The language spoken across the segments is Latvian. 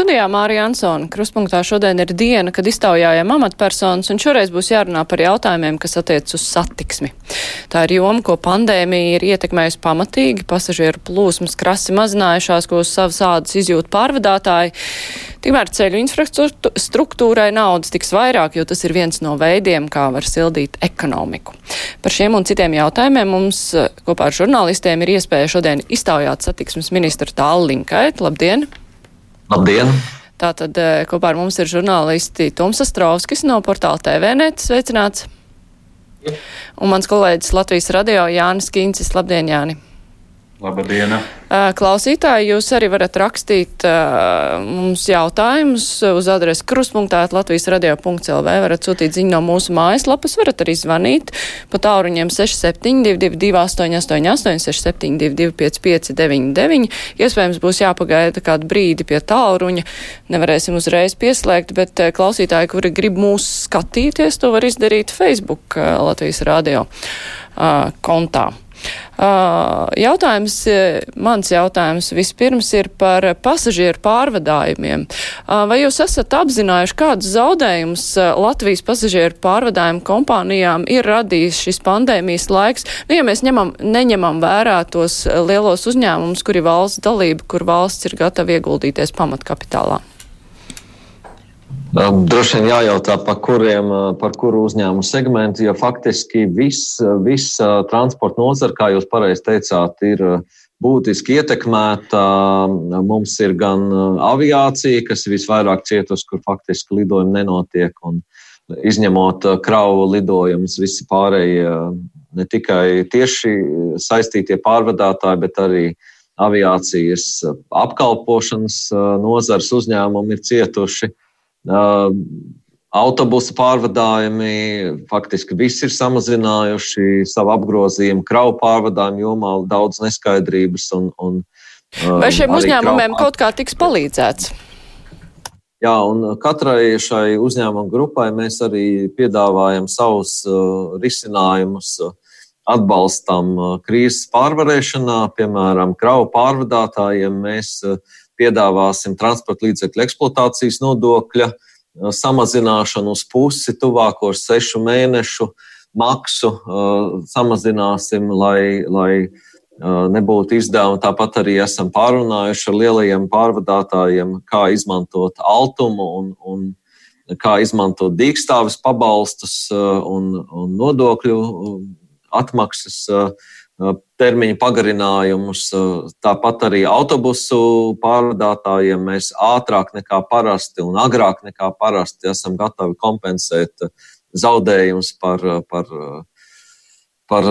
Studijā Mārija Ansona. Kruspunktā šodien ir diena, kad iztaujājam amatpersonas, un šoreiz būs jārunā par jautājumiem, kas attiec uz satiksmi. Tā ir joma, ko pandēmija ir ietekmējusi pamatīgi, pasažieru plūsmas krasi mazinājušās, ko uz savas ādas izjūt pārvadātāji. Tikmēr ceļu infrastruktūrai naudas tiks vairāk, jo tas ir viens no veidiem, kā var sildīt ekonomiku. Par šiem un citiem jautājumiem mums eh, kopā ar žurnālistiem ir iespēja šodien iztaujāt satiksmes ministru Tālu Linkait. Labdien! Labdien! Tātad eh, kopā ar mums ir žurnālisti Toms Astrovskis no portāla TVNet. Sveicināts! Un mans kolēģis Latvijas radio Jānis Kīncis. Labdien, Jāni! Labdien! Klausītāji, jūs arī varat rakstīt uh, mums jautājumus uz adresi kruspunktā Latvijas radio.lv. Varat sūtīt ziņu no mūsu mājaslapas, varat arī zvanīt pa tāruņiem 6722 888 6722 5599. Iespējams, būs jāpagaida kādu brīdi pie tālruņa. Nevarēsim uzreiz pieslēgt, bet klausītāji, kuri grib mūs skatīties, to var izdarīt Facebook Latvijas radio uh, kontā. Jautājums, mans jautājums vispirms ir par pasažieru pārvadājumiem. Vai jūs esat apzinājuši, kādus zaudējumus Latvijas pasažieru pārvadājumu kompānijām ir radījis šis pandēmijas laiks? Nu, ja mēs ņemam, neņemam vērā tos lielos uzņēmumus, kuri valsts dalība, kur valsts ir gatava ieguldīties pamatkapitālā. Droši vien jājautā, par, kuriem, par kuru uzņēmumu segmentu, jo faktiski viss vis transporta nozara, kā jūs pareizi teicāt, ir būtiski ietekmēta. Mums ir gan aviācija, kas ir visvairāk cietusi, kur faktiski lidojumi nenotiek, un izņemot kravu lidojumus, visi pārējie ne tikai tieši saistītie pārvadātāji, bet arī aviācijas apkalpošanas nozars uzņēmumi ir cietuši. Autobusu pārvadājumi faktiski visi ir samazinājuši savu apgrozījumu, kravu pārvadājumu jomā daudz neskaidrības. Un, un, Vai šiem uzņēmumiem kaut kā tiks palīdzēts? Jā, un katrai šai uzņēmuma grupai mēs arī piedāvājam savus uh, risinājumus atbalstam uh, krīzes pārvarēšanā. Piemēram, kravu pārvadātājiem mēs uh, piedāvāsim transporta līdzekļu eksploatācijas nodokļa uh, samazināšanu uz pusi tuvākos sešu mēnešu maksu uh, samazināsim, lai, lai uh, nebūtu izdevumi. Tāpat arī esam pārunājuši ar lielajiem pārvadātājiem, kā izmantot altumu un, un kā izmantot dīkstāvis pabalstus un, un nodokļu atmaksas termiņu pagarinājumus. Tāpat arī autobusu pārvadātājiem mēs ātrāk nekā parasti un agrāk nekā parasti esam gatavi kompensēt zaudējumus par, par, par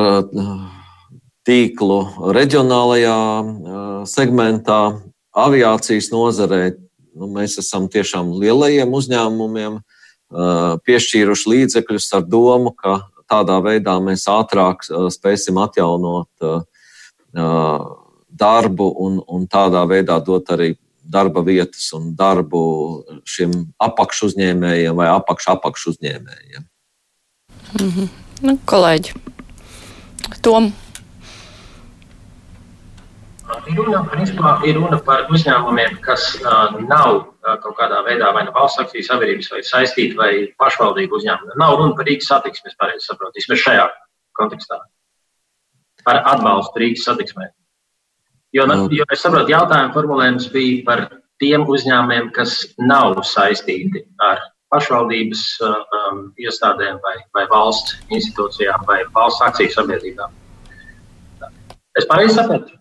tīklu reģionālajā segmentā, aviācijas nozarē. Nu, mēs esam tiešām lielajiem uzņēmumiem piešķīruši līdzekļus ar domu, ka tādā veidā mēs ātrāk spēsim atjaunot darbu un, un tādā veidā dot arī darba vietas un darbu šiem apakšuzņēmējiem vai apakš-apakšuzņēmējiem. Mm -hmm. nu, kolēģi, Tom. Runa, principā, ir runa par uzņēmumiem, kas uh, nav uh, kaut kādā veidā vai no valsts akciju sabiedrības vai saistīti vai pašvaldību uzņēmumi. Nav runa par Rīgas satiksmi, es pareizi saprotu, vismaz šajā kontekstā. Par atbalstu Rīgas satiksmē. Jo, mm. jo es saprotu, jautājuma formulējums bija par tiem uzņēmumiem, kas nav saistīti ar pašvaldības um, iestādēm vai, vai valsts institūcijām vai valsts akciju sabiedrībām. Es pareizi saprotu?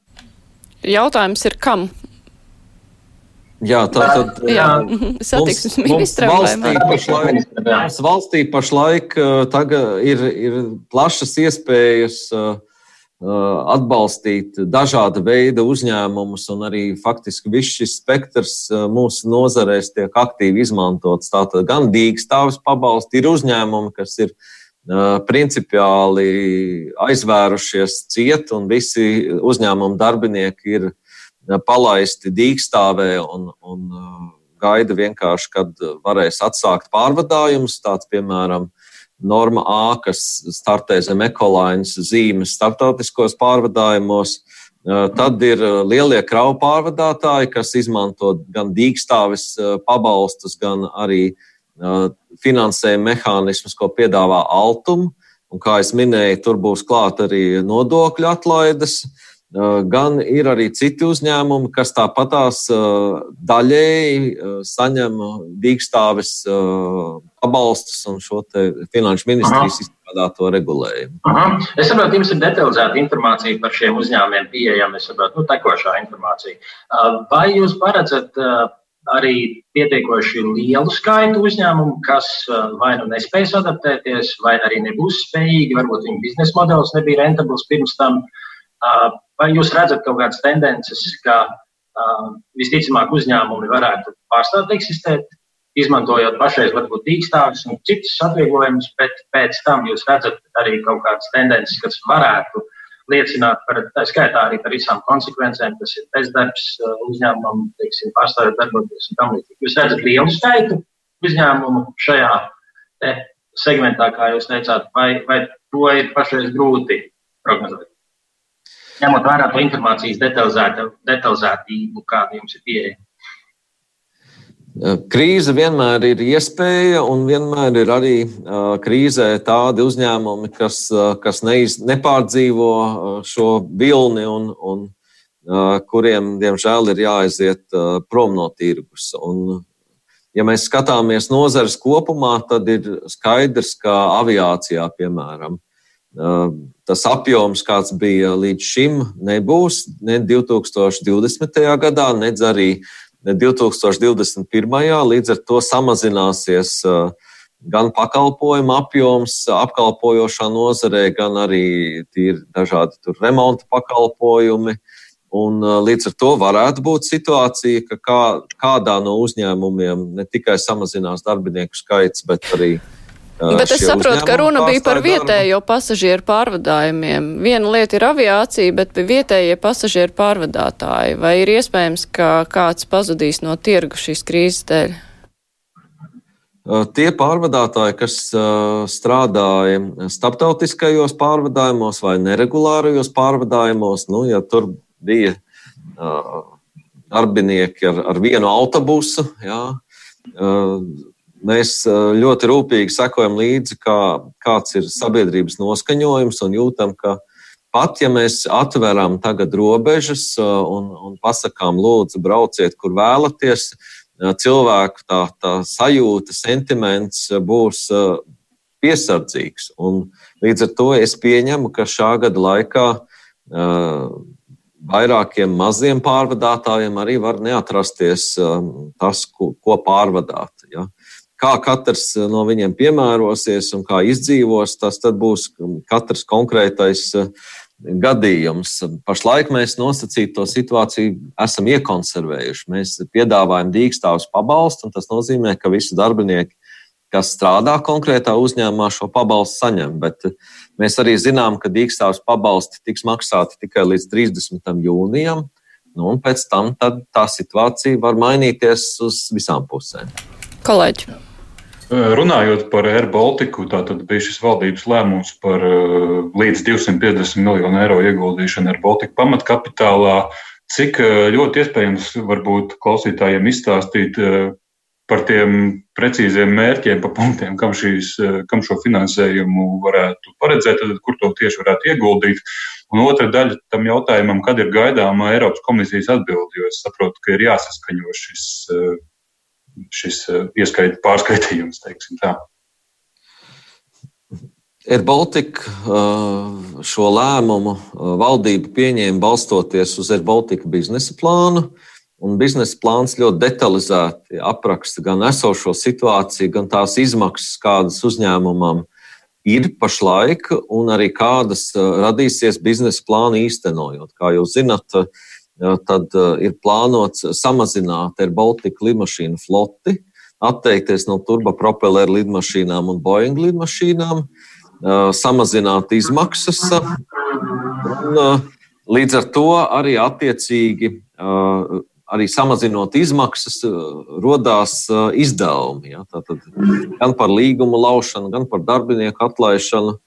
Jautājums ir kam? Jā, tā tad jā, satiksmes ministram valstī pašlaik, mums valstī pašlaik ir, ir plašas iespējas atbalstīt dažāda veida uzņēmumus, un arī faktiski viss šis spektrs mūsu nozarēs tiek aktīvi izmantots. Tātad gan dīkstāvis pabalsti ir uzņēmumi, kas ir principiāli aizvērušies ciet, un visi uzņēmumu darbinieki ir palaisti dīkstāvē un, un gaida vienkārši, kad varēs atsākt pārvadājumus. Tāds, piemēram, Norma A, kas startē zem ekolainas zīmes starptautiskos pārvadājumos, Tad ir lielie kravu pārvadātāji, kas izmanto gan dīkstāvis pabalstus, gan arī finansējuma mehānismus, ko piedāvā Altuma. Un, kā jau minēju, tur būs klāt arī nodokļu atlaides. Gan ir arī citi uzņēmumi, kas tāpatās daļēji saņem dīkstāvis pabalstus un šo finanšu ministrijas izstrādāto regulējumu. Aha. Es saprotu, jums ir detalizēta informācija par šiem uzņēmumiem pieejama, nu, tekošā informācija. Vai jūs paredzat arī pietiekoši lielu skaitu uzņēmumu, kas vai nu nespējas adaptēties, vai arī nebūs spējīgi, varbūt viņu biznesa modelis nebija rentabls pirms tam. Vai jūs redzat kaut kādas tendences, ka visticamāk uzņēmumi varētu pārstāt eksistēt, izmantojot pašreiz varbūt dīkstāvis un citus atvieglojumus, bet pēc tam jūs redzat arī kaut kādas tendences, kas varētu uh, liecināt par, tā skaitā arī par visām konsekvencēm, kas ir bezdarbs uh, uzņēmumam, teiksim, pārstāvjot darboties un tam līdzīgi. Jūs redzat lielu skaitu uzņēmumu šajā segmentā, kā jūs teicāt, vai, vai to ir pašreiz grūti prognozēt? Ņemot vērā to informācijas detalizētību, kāda jums ir pieejama. Krīze vienmēr ir iespēja, un vienmēr ir arī krīzē tādi uzņēmumi, kas, kas neiz, nepārdzīvo šo vilni un, un kuriem, diemžēl, ir jāaiziet prom no tirgus. Un, ja mēs skatāmies nozares kopumā, tad ir skaidrs, ka aviācijā, piemēram, tas apjoms, kāds bija līdz šim, nebūs ne 2020. gadā, nedz arī 2021. līdz ar to samazināsies gan pakalpojumu apjoms apkalpojošā nozarē, gan arī dažādi remonta pakalpojumi. Un, līdz ar to varētu būt situācija, ka kā, kādā no uzņēmumiem ne tikai samazinās darbinieku skaits, bet arī uh, Bet es saprotu, ka runa bija par vietējo pasažieru pārvadājumiem. Viena lieta ir aviācija, bet vietējie pasažieru pārvadātāji. Vai ir iespējams, ka kāds pazudīs no tirgu šīs krīzes dēļ? Tie pārvadātāji, kas strādāja starptautiskajos pārvadājumos vai neregulārajos pārvadājumos, nu, ja tur bija darbinieki ar, ar vienu autobusu, jā, Mēs ļoti rūpīgi sekojam līdzi, kā, kāds ir sabiedrības noskaņojums un jūtam, ka pat ja mēs atveram tagad robežas un, un pasakām, lūdzu, brauciet, kur vēlaties, cilvēku tā, tā sajūta, sentiments būs piesardzīgs. Un līdz ar to es pieņemu, ka šā gada laikā vairākiem maziem pārvadātājiem arī var neatrasties tas, ko pārvadāt. Kā katrs eh, no viņiem piemērosies un kā izdzīvos, tas būs katrs konkrētais eh, gadījums. Pašlaik mēs nosacītu to situāciju esam iekonservējuši. Mēs piedāvājam dīkstāvus pabalstu, un tas nozīmē, ka visi darbinieki, kas strādā konkrētā uzņēmumā, šo pabalstu saņem. Bet eh, mēs arī zinām, ka dīkstāvus pabalsti tiks maksāti tikai līdz 30. jūnijam, nu, un pēc tam tā situācija var mainīties uz visām pusēm. Kolēģi! Runājot par Air Baltiku, tātad bija šis valdības lēmums par līdz 250 miljonu eiro ieguldīšanu Air Baltica pamatkapitālā. Cik ļoti iespējams varbūt klausītājiem izstāstīt par tiem precīziem mērķiem, pa punktiem, kam, šīs, kam šo finansējumu varētu paredzēt, tad kur to tieši varētu ieguldīt. Un otra daļa tam jautājumam, kad ir gaidāma Eiropas komisijas atbildi, jo es saprotu, ka ir jāsaskaņo šis šis eh, ieskaita pārskaitījums, teiksim tā. Air Baltica eh, šo lēmumu eh, valdība pieņēma balstoties uz Air Baltica biznesa plānu. Un biznesa plāns ļoti detalizēti apraksta gan esošo situāciju, gan tās izmaksas, kādas uzņēmumam ir pašlaik, un arī kādas radīsies biznesa plāna īstenojot. Kā jūs zinat, tad eh, ir plānots samazināt Air Baltica lidmašīnu floti, atteikties no turbopropelleru lidmašīnām un Boeing lidmašīnām, eh, samazināt izmaksas. Un, eh, līdz ar to arī attiecīgi, arī samazinot izmaksas, radās izdevumi. Ja? Tātad, gan par līgumu laušanu, gan par darbinieku atlaišanu,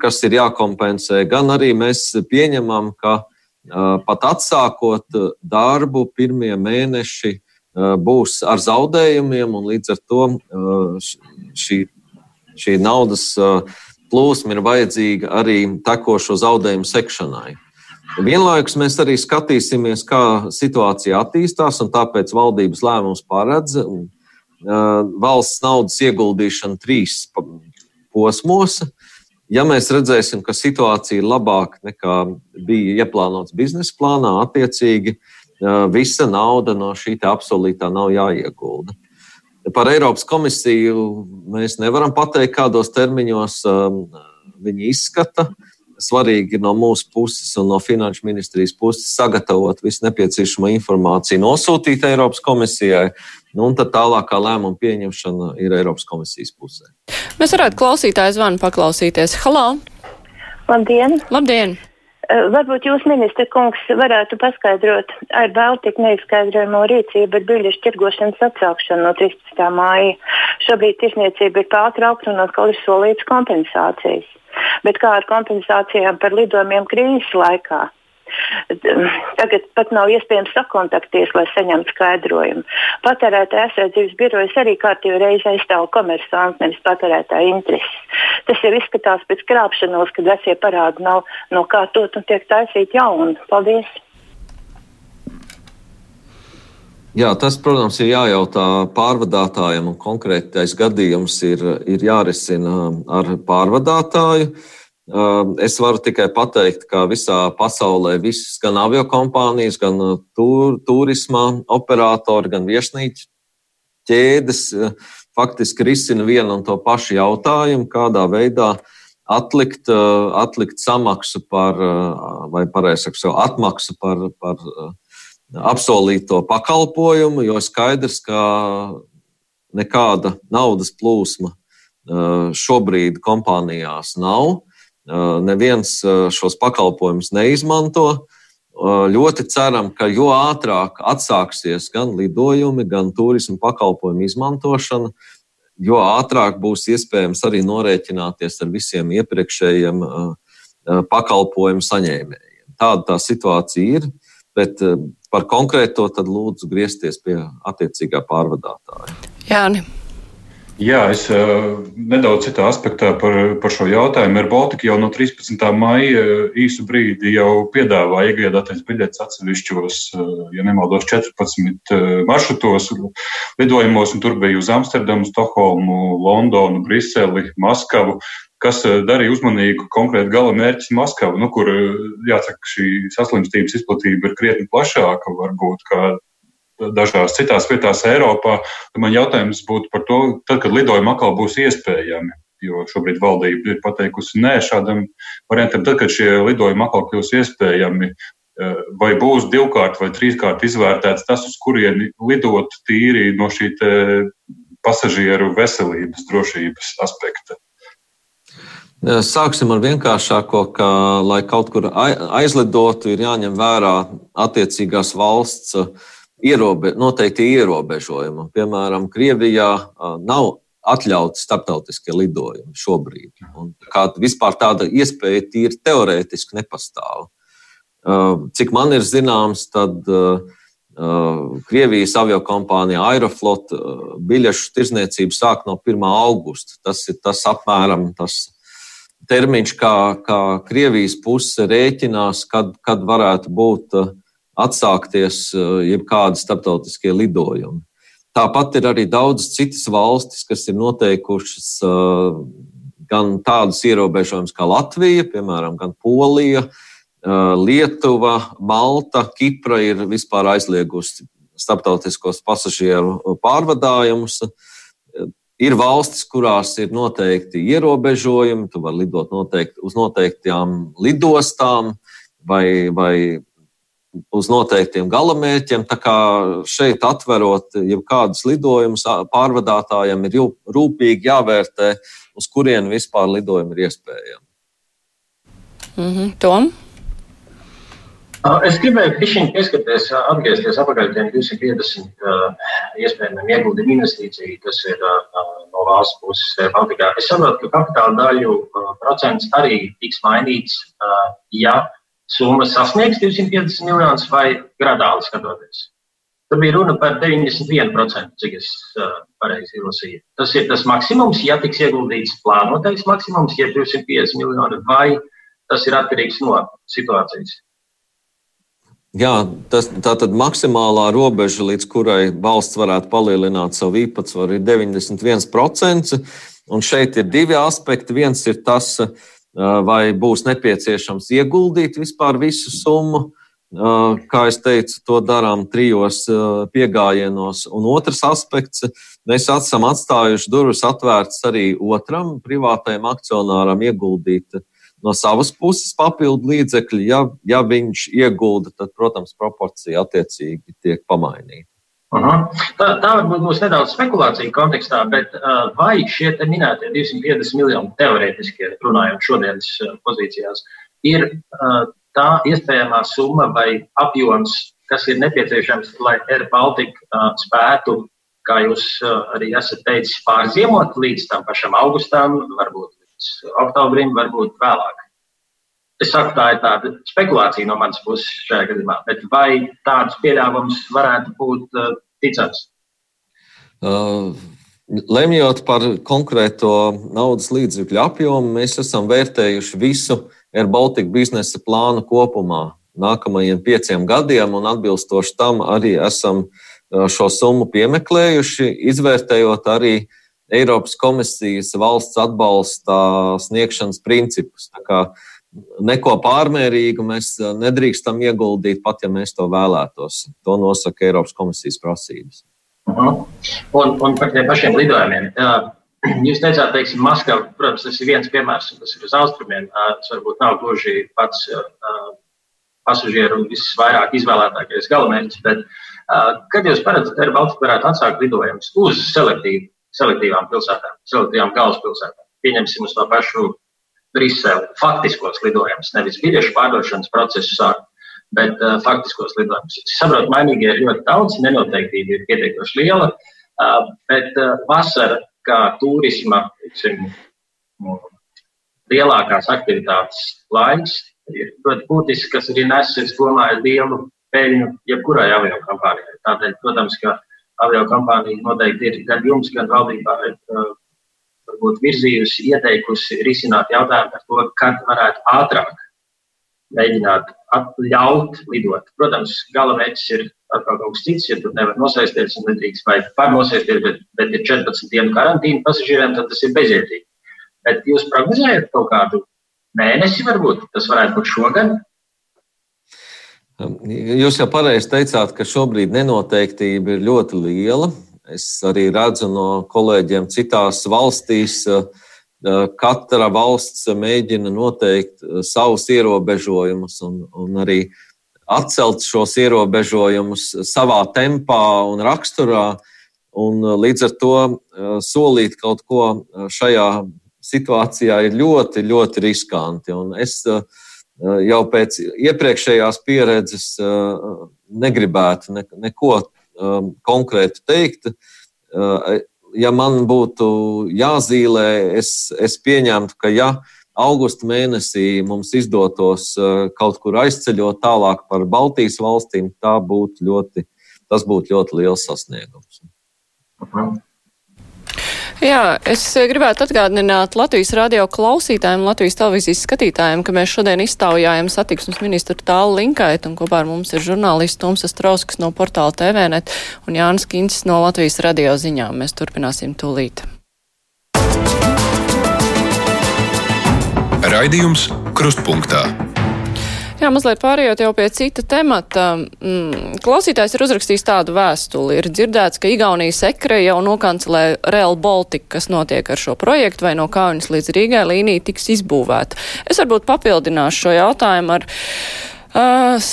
kas ir jākompensē, gan arī mēs pieņemam, ka pat atsākot darbu, pirmie mēneši būs ar zaudējumiem, un līdz ar to šī, šī naudas plūsma ir vajadzīga arī tekošo zaudējumu sekšanai. Vienlaikus mēs arī skatīsimies, kā situācija attīstās, un tāpēc valdības lēmums paredz valsts naudas ieguldīšanu trīs posmos. Ja mēs redzēsim, ka situācija ir labāka nekā bija ieplānots biznesa plānā, attiecīgi visa nauda no šī apsolītā nav jāiegulda. Par Eiropas komisiju mēs nevaram pateikt, kādos termiņos viņi izskata. Svarīgi no mūsu puses un no finanšu ministrijas puses sagatavot visu nepieciešamo informāciju, nosūtīt Eiropas komisijai, nu, un tad tālākā lēmuma pieņemšana ir Eiropas komisijas pusē. Mēs varētu klausītāju zvanu paklausīties. Halo! Labdien! Labdien! Eh, varbūt jūs, ministra kungs, varētu paskaidrot ar Baltiku neizskaidrojamo rīcību ar biļešu tirgošanas atsākšanu no 13. māja. Šobrīd tirsniecība ir pārtraukta un atkal ir solīts kompensācijas. Bet kā ar kompensācijām par lidojumiem krīzes laikā? Tagad pat nav iespējams sakontakties, lai saņemtu skaidrojumu. Patērētāja aizsardzības birojas arī kārtīgi reizi aizstāv komersantu, nevis patērētāja intereses. Tas jau izskatās pēc krāpšanos, kad vecie parādi nav nokārtot un tiek taisīti jauni. Paldies! Jā, tas, protams, ir jājautā pārvadātājiem, un konkrētais gadījums ir, ir jārisina ar pārvadātāju. Uh, Es varu tikai pateikt, ka visā pasaulē visas gan aviokompānijas, gan tur, turisma operatori, gan viesnīcu ķēdes faktiski risina vienu un to pašu jautājumu, kādā veidā atlikt, atlikt samaksu par, vai pareizāk sakot, atmaksu par, par apsolīto pakalpojumu, jo skaidrs, ka nekāda naudas plūsma šobrīd kompānijās nav. Neviens šos pakalpojumus neizmanto. Ļoti ceram, ka jo ātrāk atsāksies gan lidojumi, gan turismu pakalpojumu izmantošana, jo ātrāk būs iespējams arī norēķināties ar visiem iepriekšējiem pakalpojumu saņēmējiem. Tāda tā situācija ir, bet par konkrēto tad lūdzu griezties pie attiecīgā pārvadātāja. Jāni. Jā, es uh, nedaudz citā aspektā par, par šo jautājumu. Ar Baltiku jau no 13. maija īsu brīdi jau piedāvā iegādāties biļetes atsevišķos, uh, ja nemaldos, 14 maršrutos, lidojumos, un tur bija uz Amsterdamu, Stokholmu, Londonu, Briseli, Maskavu kas darīja uzmanīgu konkrēti gala mērķis Maskavu, nu, kur, jāsaka, šī saslimstības izplatība ir krietni plašāka varbūt kā dažās citās vietās Eiropā. Man jautājums būtu par to, tad, kad lidojumi atkal būs iespējami. Jo šobrīd valdība ir pateikusi nē šādam variantam. Tad, kad šie lidojumi atkal kļūs iespējami, eh, vai būs divkārt vai trīskārt izvērtēts tas, uz kurieni lidot tīri no šī pasažieru veselības drošības aspekta? Sāksim ar vienkāršāko, ka, lai kaut kur aizlidotu, ir jāņem vērā attiecīgās valsts ierobe, noteikti ierobežojumi. Piemēram, Krievijā nav atļauti starptautiskie lidojumi šobrīd. Un kā vispār tāda iespēja tīri teorētiski nepastāv. Cik man ir zināms, tad Krievijas aviokompānija Aeroflot biļešu tirzniecību sāk no 1. augusta. Tas ir tas apmēram tas termiņš, kā, kā Krievijas puse rēķinās, kad, kad varētu būt uh, atsākties eh, jebkādi starptautiskie lidojumi. Tāpat ir arī daudz citas valstis, kas ir noteikušas eh, gan tādus ierobežojumus kā Latvija, piemēram, gan Polija, eh, Lietuva, Malta, Kipra ir vispār aizliegusi starptautiskos pasažieru pārvadājumus. Ir valstis, kurās ir noteikti ierobežojumi, tu vari lidot noteikti, uz noteiktām lidostām vai, vai uz noteiktiem galamērķiem. Tā kā šeit atverot jebkādus lidojumus, pārvadātājiem ir rūpīgi jāvērtē, uz kurien vispār lidojumi ir iespējami. Mm -hmm. Tom? Es gribēju pieskarties, atgriezties atpakaļ pie 250 uh, iespējamiem ieguldījumu investīciju, kas ir no valsts puses Baltikā. Es saprotu, ka kapitāla daļu procents arī tiks mainīts, ja summa sasniegs 250 miljonus vai gradāli skatoties. Tur bija runa par 91%, cik es uh, pareizi izlasīju. Tas ir tas maksimums, ja tiks ieguldīts plānotais maksimums, ja 250 miljoni, vai tas ir atkarīgs no situācijas. Jā, tas, tā tad maksimālā robeža, līdz kurai valsts varētu palielināt savu īpatsvaru, ir 91%. Un šeit ir divi aspekti. Viens ir tas, vai būs nepieciešams ieguldīt vispār visu summu. Kā jau teicu, to darām trijos piegājienos. Un otrs aspekts, mēs esam atstājuši durvis atvērtas arī otram privātajam akcionāram ieguldīt no savas puses papildu līdzekļi. Ja, ja viņš iegulda, tad, protams, proporcija attiecīgi tiek pamainīta. -huh. tā, tā varbūt būs nedaudz spekulācija kontekstā, bet uh, vai šie minētie 250 miljoni teorētiski runājot šodienas uh, pozīcijās, ir uh, tā iespējamā summa vai apjoms, kas ir nepieciešams, lai Air Baltica uh, spētu, kā jūs uh, arī esat teicis, pārziemot līdz tam pašam augustam, varbūt oktobrim, varbūt vēlāk. Es saku, tā ir tāda spekulācija no manas puses šajā gadījumā, bet vai tāds pieļāvums varētu būt ticams? Uh. Lemjot par konkrēto naudas līdzekļu apjomu, mēs esam vērtējuši visu Air Baltica biznesa plānu kopumā nākamajiem pieciem gadiem, un atbilstoši tam arī esam uh, šo summu piemeklējuši, izvērtējot arī uh, Eiropas komisijas valsts atbalsta sniegšanas principus. Neko pārmērīgu mēs uh, nedrīkstam ieguldīt, pat ja mēs to vēlētos. To nosaka Eiropas komisijas prasības. Uh -huh. un, un par tiem pašiem lidojumiem. Jūs teicāt, teiksim, Maskava, protams, tas ir viens piemērs, tas ir uz austrumiem. Tas varbūt nav gluži pats pasažieru visvairāk izvēlētākais galamērķis, bet kad jūs paredzat, ka Baltika varētu atsākt lidojumus uz selektīvu selektīvām pilsētām, selektīvām galvaspilsētām. Pieņemsim uz to pašu Briseli, faktiskos lidojumus, nevis biļešu pārdošanas procesu sākt, bet uh, faktiskos lidojumus. Es saprotu, mainīgie ir ļoti daudz, nenoteiktība ir pietiekoši liela, uh, bet uh, vasara kā turisma, tiksim, lielākās aktivitātes laiks ir ļoti būtisks, kas arī nes, es domāju, lielu peļņu jebkurai avio kompānijai. Tādēļ, protams, ka avio kompānija noteikti ir gan jums, gan valdībā uh, varbūt virzījusi, ieteikusi risināt jautājumu par to, kad varētu ātrāk mēģināt ļaut lidot. Protams, gala mērķis ir atkal kaut kas cits, ja tur nevar nosēsties un nedrīkst vai var nosēsties, bet, bet ir 14 dienu karantīna pasažieriem, tad tas ir bezjēdzīgi. Bet jūs prognozējat kaut kādu mēnesi, varbūt tas varētu būt šogad, Jūs jau pareizi teicāt, ka šobrīd nenoteiktība ir ļoti liela. Es arī redzu no kolēģiem citās valstīs, katra valsts mēģina noteikt savus ierobežojumus un, un arī atcelt šos ierobežojumus savā tempā un raksturā. Un līdz ar to solīt kaut ko šajā situācijā ir ļoti, ļoti riskanti. Un es Eh, jau pēc iepriekšējās pieredzes eh, negribētu neko eh, konkrētu teikt. Ja man būtu jāzīmē, es, es pieņemtu, ka ja augusta mēnesī mums izdotos kaut kur aizceļot tālāk par Baltijas valstīm, būtu ļoti, tas būtu ļoti liels sasniegums. Uh mhm. Jā, es gribētu atgādināt Latvijas radio klausītājiem, Latvijas televīzijas skatītājiem, ka mēs šodien iztaujājam satiksmes ministru tālu linkaitu un kopā ar mums ir žurnālists Tumsas Trauskas no portāla TVNet un Jānis Kincis no Latvijas radio ziņām. Mēs turpināsim tūlīt. Raidījums Krustpunktā. Jā, mazliet pārējot jau pie cita temata. Mm, klausītājs ir uzrakstījis tādu vēstuli. Ir dzirdēts, ka Igaunijas ekre jau nokancelē Real Baltica, kas notiek ar šo projektu, vai no Kaunas līdz Rīgai līnija tiks izbūvēta. Es varbūt papildināšu šo jautājumu ar. Uh,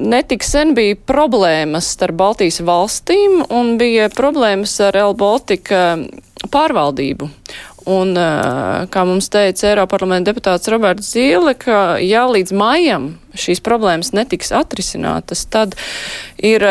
Netik sen bija problēmas starp Baltijas valstīm un bija problēmas ar Real Baltica pārvaldību. Un, kā mums teica Eiroparlamenta deputāts Roberts Zīle, ka ja līdz maijam šīs problēmas netiks atrisinātas, tad ir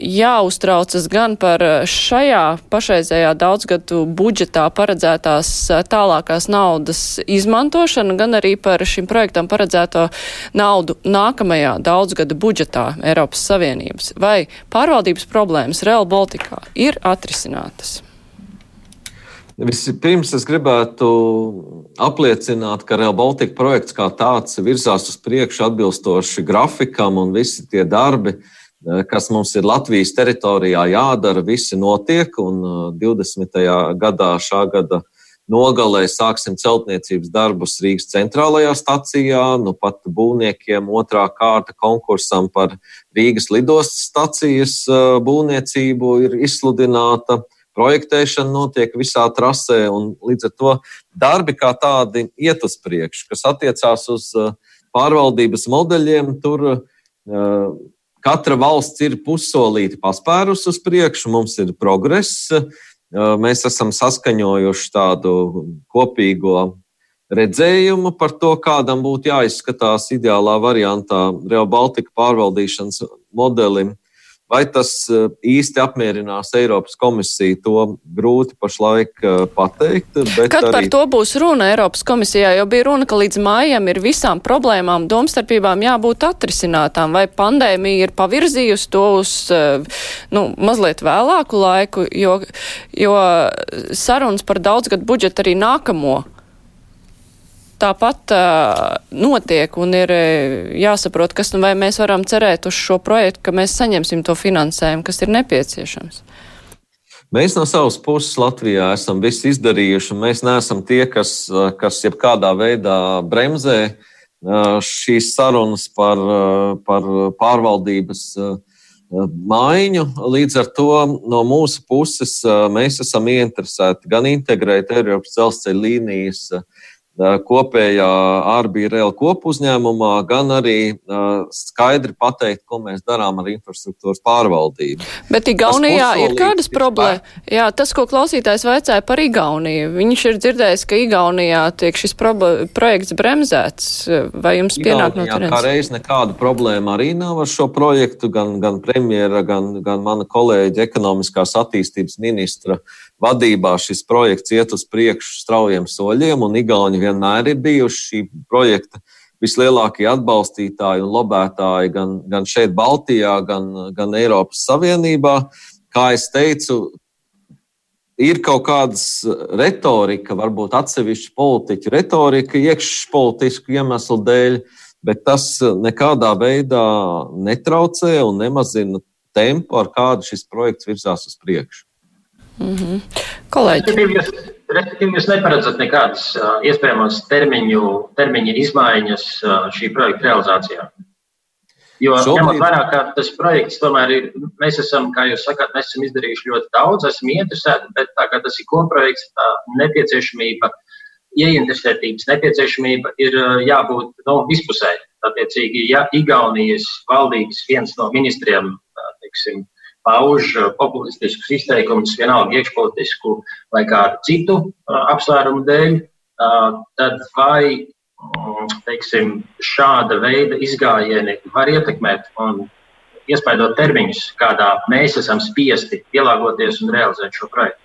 jāuztraucas gan par šajā pašreizējā daudzgadu budžetā paredzētās tālākās naudas izmantošanu, gan arī par šim projektam paredzēto naudu nākamajā daudzgada budžetā Eiropas Savienības. Vai pārvaldības problēmas Real Baltikā ir atrisinātas? Vispirms es gribētu apliecināt, ka Real Baltica projekts kā tāds virzās uz priekšu atbilstoši grafikam un visi tie darbi, eh, kas mums ir Latvijas teritorijā jādara, visi notiek. Un 20. Eh, gadā, šā gada nogalē, sāksim celtniecības darbus Rīgas centrālajā stacijā. Nu, pat būvniekiem otrā kārta konkursam par Rīgas lidostas stacijas eh, būvniecību ir izsludināta projektēšana notiek visā trasē, un līdz ar to darbi kā tādi iet uz priekšu, kas attiecās uz uh, pārvaldības modeļiem. Tur uh, katra valsts ir pussolīti paspērus uz priekšu, mums ir progress. Uh, mēs esam saskaņojuši tādu kopīgo redzējumu par to, kādam būtu jāizskatās ideālā variantā Real Baltica pārvaldīšanas modelim. Vai tas eh, īsti apmierinās Eiropas komisiju, to grūti pašlaik eh, pateikt. Kad arī... par to būs runa Eiropas komisijā, jo bija runa, ka līdz mājam ir visām problēmām, domstarpībām jābūt atrisinātām, vai pandēmija ir pavirzījusi to uz eh, nu, mazliet vēlāku laiku, jo, jo sarunas par daudzgadu budžetu arī nākamo tāpat uh, notiek un ir jāsaprot, kas nu vai mēs varam cerēt uz šo projektu, ka mēs saņemsim to finansējumu, kas ir nepieciešams. Mēs no savas puses Latvijā esam visu izdarījuši, un mēs neesam tie, kas, kas jebkādā veidā bremzē šīs sarunas par, par pārvaldības maiņu. Līdz ar to no mūsu puses mēs esam ieinteresēti gan integrēt Eiropas dzelzceļa līnijas kopējā ARBRL kopu uzņēmumā, gan arī skaidri pateikt, ko mēs darām ar infrastruktūras pārvaldību. Bet Igaunijā ir kādas problēmas? Jā, tas, ko klausītājs vaicāja par Igauniju, viņš ir dzirdējis, ka Igaunijā tiek šis projekts bremzēts. Vai jums pienāk no turienes? Kā reiz nekāda problēma arī nav ar šo projektu, gan, gan premjera, gan, gan mana kolēģa ekonomiskās attīstības ministra vadībā šis projekts iet uz priekšu straujiem soļiem, un Igauni vienmēr ir bijuši šī projekta vislielākie atbalstītāji un lobētāji gan, gan šeit, Baltijā, gan, gan Eiropas Savienībā. Kā es teicu, ir kaut kādas retorika, varbūt atsevišķa politiķa retorika, iekšpolitisku iemeslu dēļ, bet tas nekādā veidā netraucē un nemazina tempu, ar kādu šis projekts virzās uz priekšu. Mm -hmm. Kolēģi. Respektīvi, jūs neparedzat nekādas uh, iespējamas termiņu, termiņa izmaiņas uh, šī projekta realizācijā. Jo Šobrīd... ņemot vērā, ka tas projekts tomēr ir, mēs esam, kā jūs sakāt, mēs esam izdarījuši ļoti daudz, esam interesēti, bet tā kā tas ir koprojekts, tā nepieciešamība, ieinteresētības nepieciešamība ir jābūt nu, vispusēji. Attiecīgi, ja Igaunijas valdības viens no ministriem, teiksim, pauž uh, populistiskus izteikumus, vienalga iekšpolitisku vai kādu citu uh, apsvērumu dēļ, uh, tad vai mm, teiksim, šāda veida izgājieni var ietekmēt un iespaidot termiņus, kādā mēs esam spiesti pielāgoties un realizēt šo projektu.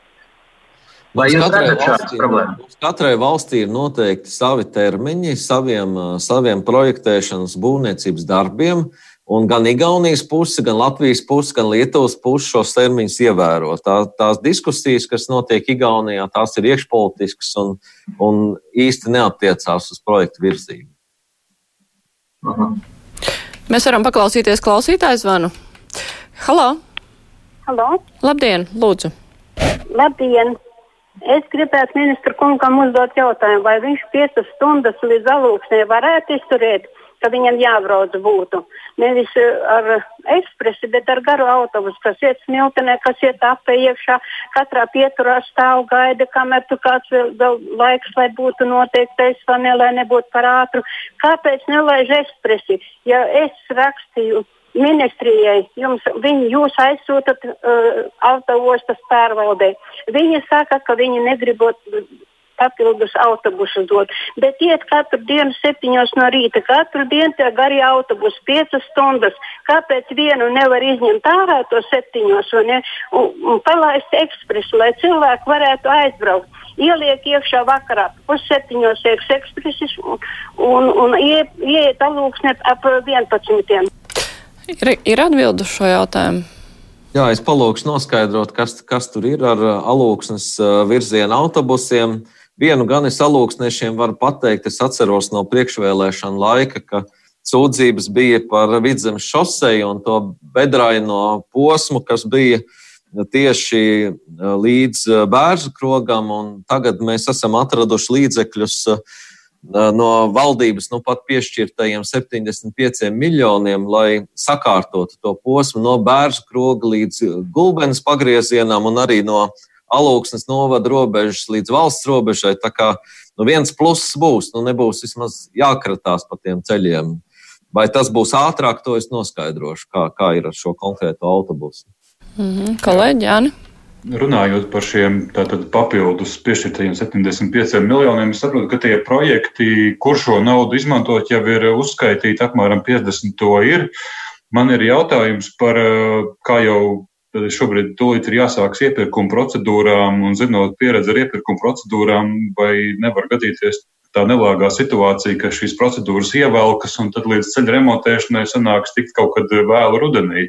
Vai jūs redzat šādu problēmu? Katrai valstī ir noteikti savi termiņi saviem, saviem projektēšanas būvniecības darbiem. Uh, Un gan Igaunijas puse, gan Latvijas puse, gan Lietuvas puse šos termiņus ievēro. Tā, tās diskusijas, kas notiek Igaunijā, tās ir iekšpolitiskas un, un īsti neatiecās uz projektu virzību. Aha. Mēs varam paklausīties klausītāju zvanu. Halo! Halo! Labdien, lūdzu! Labdien! Es gribētu ministru kungam uzdot jautājumu, vai viņš piecas stundas līdz alūksnē varētu izturēt ka viņam jābrauc būtu. Nevis eh, ar ekspresi, bet ar garu autobusu, kas iet smiltenē, kas iet apē iekšā, katrā pieturā stāv gaida, kamēr tu kāds vēl laiks, lai būtu noteiktais vai ne, lai nebūtu par ātru. Kāpēc nelaiž ekspresi? Ja es rakstīju ministrijai, jums, viņi, jūs aizsūtat uh, autoostas pārvaldē. Viņi saka, ka viņi negribot papildus autobusus dot. Bet iet katru dienu septiņos no rīta, katru dienu tie garie autobusi, piecas stundas. Kāpēc vienu nevar izņemt ārā to septiņos un, un, un palaist ekspresu, lai cilvēki varētu aizbraukt? Ieliek iekšā vakarā, pusseptiņos ieks ekspresis un, un, un ie, ieiet alūksne ap 11. Ir, ir atbildu šo jautājumu. Jā, es palūkšu noskaidrot, kas, kas tur ir ar alūksnes virziena autobusiem. Vienu gan es alūksniešiem varu pateikt, es atceros no priekšvēlēšana laika, ka sūdzības bija par vidzemes šoseju un to bedraino posmu, kas bija tieši līdz bērnu krogam. Tagad mēs esam atraduši līdzekļus no valdības nu, pat piešķirtajiem 75 miljoniem, lai sakārtotu to posmu no bērnu kroga līdz gulbenes pagriezienam un arī no alūksnes novada robežas līdz valsts robežai. Tā kā nu, viens pluss būs, nu nebūs vismaz jākratās pa tiem ceļiem. Vai tas būs ātrāk, to es noskaidrošu, kā, kā ir ar šo konkrēto autobusu. Mm -hmm. Kolēģi, Jāni? runājot par šiem tātad, papildus piešķirtajiem 75 miljoniem, es saprotu, ka tie projekti, kur šo naudu izmantot, jau ir uzskaitīti apmēram 50 to ir. Man ir jautājums par, kā jau šobrīd tūlīt ir jāsāks iepirkuma procedūrām, un zinot pieredzi ar iepirkuma procedūrām, vai nevar gadīties tā nelāgā situācija, ka šīs procedūras ievelkas, un tad līdz ceļa remontēšanai sanāks tikt kaut kad vēlu rudenī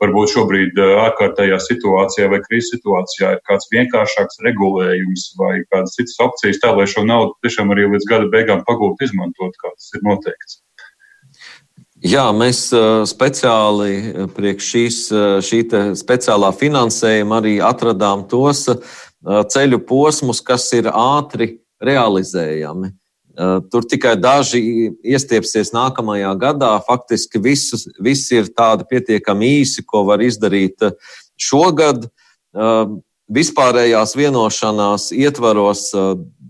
varbūt šobrīd ārkārtējā situācijā vai krīzes situācijā ir kāds vienkāršāks regulējums vai kādas citas opcijas, tā lai šo naudu tiešām arī līdz gada beigām pagūtu izmantot, kā tas ir noteikts. Jā, mēs speciāli priekš šīs, šī speciālā finansējuma arī atradām tos ceļu posmus, kas ir ātri realizējami. Eh, tur tikai daži iestiepsies nākamajā gadā. Faktiski visus, visi ir tādi pietiekami īsi, ko var izdarīt eh, šogad. Eh, vispārējās vienošanās ietvaros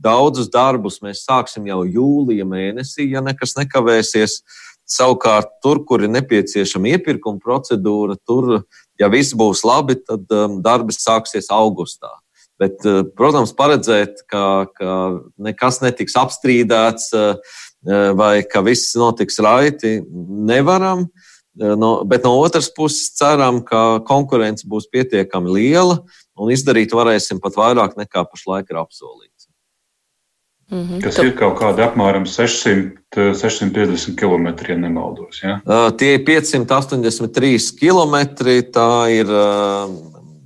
daudzus darbus mēs sāksim jau jūlija mēnesī, ja nekas nekavēsies. Savukārt, tur, kur ir nepieciešama iepirkuma procedūra, tur, ja viss būs labi, tad darbi sāksies augustā. Bet, eh, protams, paredzēt, ka, ka nekas netiks apstrīdēts eh, eh, vai ka viss notiks raiti, nevaram. No, bet no otras puses ceram, ka konkurence būs pietiekami liela un izdarīt varēsim pat vairāk nekā pašlaik ir apsolīts. Mm -hmm. Kas ir kaut kādi apmēram 600, 650 km, ja nemaldos. Ja? Uh, tie ir 583 km. Tā ir uh,